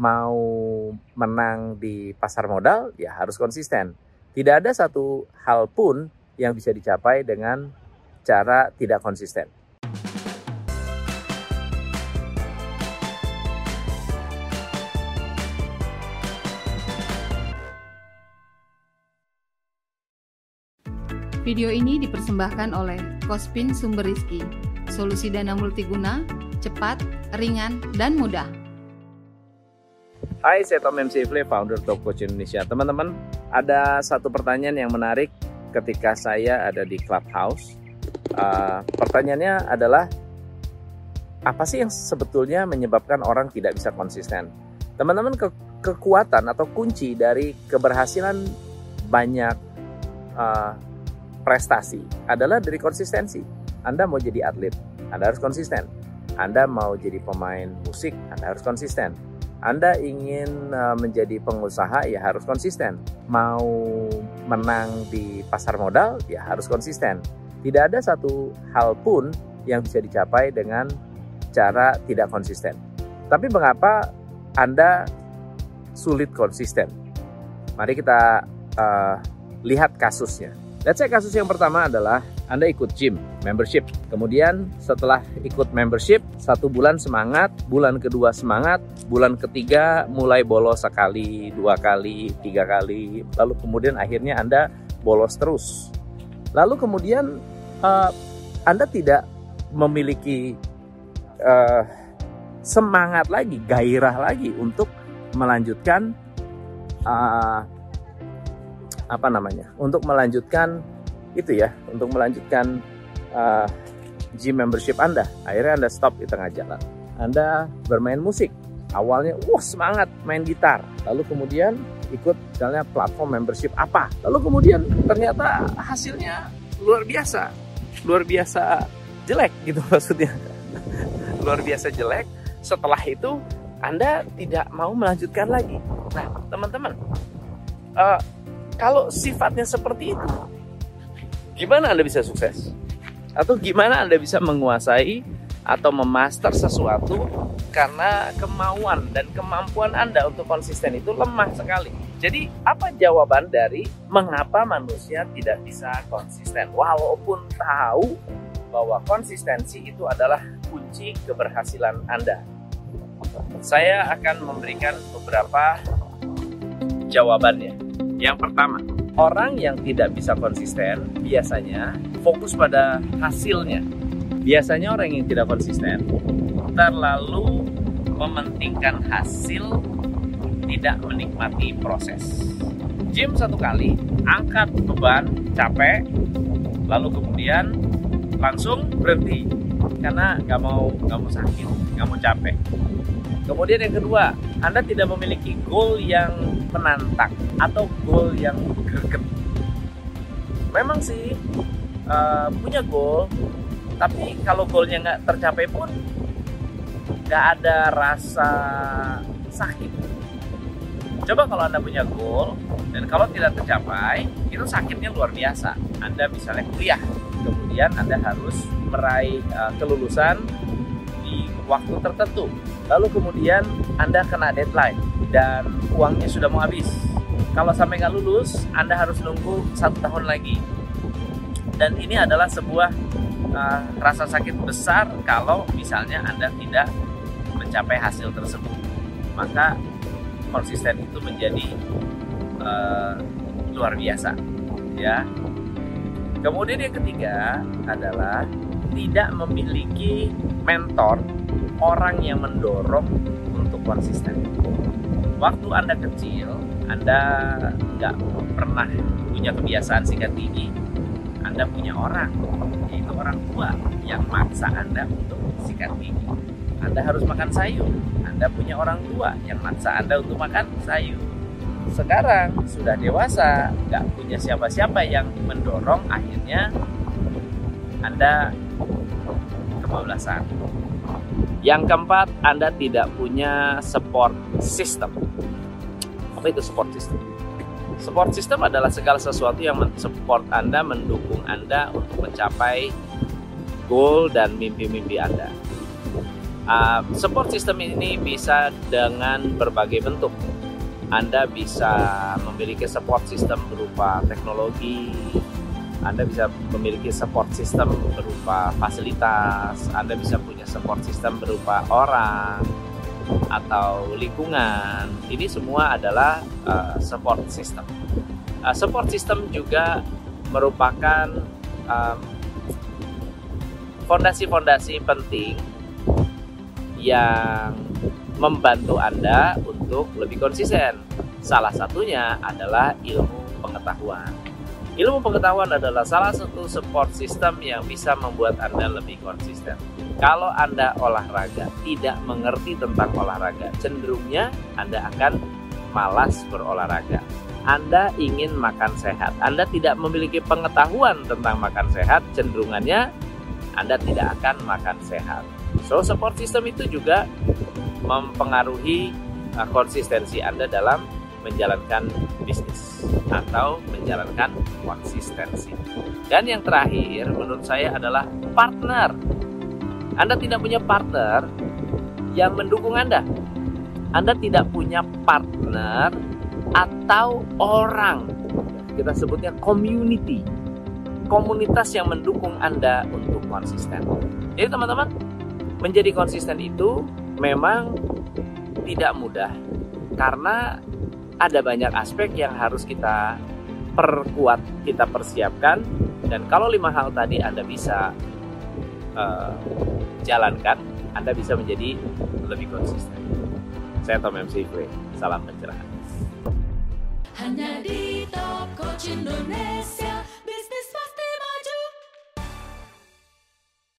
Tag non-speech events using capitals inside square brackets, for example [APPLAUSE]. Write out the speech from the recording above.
mau menang di pasar modal ya harus konsisten. Tidak ada satu hal pun yang bisa dicapai dengan cara tidak konsisten. Video ini dipersembahkan oleh Kospin Sumber Rizki, solusi dana multiguna, cepat, ringan, dan mudah. Hai, saya Tom MC Ifle, founder Top Coach Indonesia. Teman-teman, ada satu pertanyaan yang menarik ketika saya ada di Clubhouse. Uh, pertanyaannya adalah, apa sih yang sebetulnya menyebabkan orang tidak bisa konsisten? Teman-teman, ke kekuatan atau kunci dari keberhasilan banyak uh, prestasi adalah dari konsistensi. Anda mau jadi atlet, Anda harus konsisten. Anda mau jadi pemain musik, Anda harus konsisten. Anda ingin uh, menjadi pengusaha ya harus konsisten. Mau menang di pasar modal ya harus konsisten. Tidak ada satu hal pun yang bisa dicapai dengan cara tidak konsisten. Tapi mengapa Anda sulit konsisten? Mari kita uh, lihat kasusnya. Let's say kasus yang pertama adalah Anda ikut gym, membership. Kemudian setelah ikut membership, satu bulan semangat, bulan kedua semangat, bulan ketiga mulai bolos sekali, dua kali, tiga kali, lalu kemudian akhirnya Anda bolos terus. Lalu kemudian uh, Anda tidak memiliki uh, semangat lagi, gairah lagi untuk melanjutkan uh, apa namanya untuk melanjutkan itu ya untuk melanjutkan uh, gym membership Anda. Akhirnya Anda stop di tengah jalan. Anda bermain musik. Awalnya wah semangat main gitar. Lalu kemudian ikut misalnya platform membership apa. Lalu kemudian ternyata hasilnya luar biasa. Luar biasa jelek gitu [LAUGHS] maksudnya. Luar biasa jelek. Setelah itu anda tidak mau melanjutkan lagi. Nah teman-teman uh, kalau sifatnya seperti itu, gimana Anda bisa sukses? Atau gimana Anda bisa menguasai atau memaster sesuatu karena kemauan dan kemampuan Anda untuk konsisten itu lemah sekali. Jadi, apa jawaban dari mengapa manusia tidak bisa konsisten? Walaupun tahu bahwa konsistensi itu adalah kunci keberhasilan Anda. Saya akan memberikan beberapa jawabannya. Yang pertama, orang yang tidak bisa konsisten biasanya fokus pada hasilnya. Biasanya orang yang tidak konsisten terlalu mementingkan hasil, tidak menikmati proses. Gym satu kali, angkat beban, capek, lalu kemudian langsung berhenti karena nggak mau nggak mau sakit, nggak mau capek. Kemudian yang kedua, Anda tidak memiliki goal yang menantang atau goal yang greget. Memang sih uh, punya goal, tapi kalau goalnya nggak tercapai pun nggak ada rasa sakit. Coba kalau Anda punya goal dan kalau tidak tercapai, itu sakitnya luar biasa. Anda misalnya kuliah, kemudian Anda harus meraih uh, kelulusan di waktu tertentu lalu kemudian Anda kena deadline dan uangnya sudah mau habis. Kalau sampai nggak lulus, Anda harus nunggu satu tahun lagi. Dan ini adalah sebuah uh, rasa sakit besar kalau misalnya Anda tidak mencapai hasil tersebut. Maka konsisten itu menjadi uh, luar biasa, ya. Kemudian yang ketiga adalah tidak memiliki mentor orang yang mendorong untuk konsisten. Waktu Anda kecil, Anda nggak pernah punya kebiasaan sikat gigi, Anda punya orang, yaitu orang tua yang maksa Anda untuk sikat gigi. Anda harus makan sayur, Anda punya orang tua yang maksa Anda untuk makan sayur. Sekarang sudah dewasa, nggak punya siapa-siapa yang mendorong, akhirnya Anda kebablasan yang keempat, Anda tidak punya support system. Apa itu support system? Support system adalah segala sesuatu yang mensupport Anda, mendukung Anda untuk mencapai goal dan mimpi-mimpi Anda. Uh, support system ini bisa dengan berbagai bentuk. Anda bisa memiliki support system berupa teknologi, Anda bisa memiliki support system berupa fasilitas, Anda bisa punya support system berupa orang atau lingkungan. Ini semua adalah uh, support system. Uh, support system juga merupakan fondasi-fondasi um, penting yang membantu Anda untuk lebih konsisten. Salah satunya adalah ilmu pengetahuan. Ilmu pengetahuan adalah salah satu support system yang bisa membuat Anda lebih konsisten. Kalau Anda olahraga tidak mengerti tentang olahraga, cenderungnya Anda akan malas berolahraga. Anda ingin makan sehat, Anda tidak memiliki pengetahuan tentang makan sehat, cenderungannya Anda tidak akan makan sehat. So support system itu juga mempengaruhi uh, konsistensi Anda dalam menjalankan bisnis atau menjalankan konsistensi. Dan yang terakhir menurut saya adalah partner. Anda tidak punya partner yang mendukung Anda. Anda tidak punya partner atau orang. Kita sebutnya community. Komunitas yang mendukung Anda untuk konsisten. Jadi teman-teman, menjadi konsisten itu memang tidak mudah karena ada banyak aspek yang harus kita perkuat, kita persiapkan dan kalau lima hal tadi Anda bisa uh, jalankan, Anda bisa menjadi lebih konsisten. Saya Tom MC Kue, salam pencerahan. Hanya di Top Coach Indonesia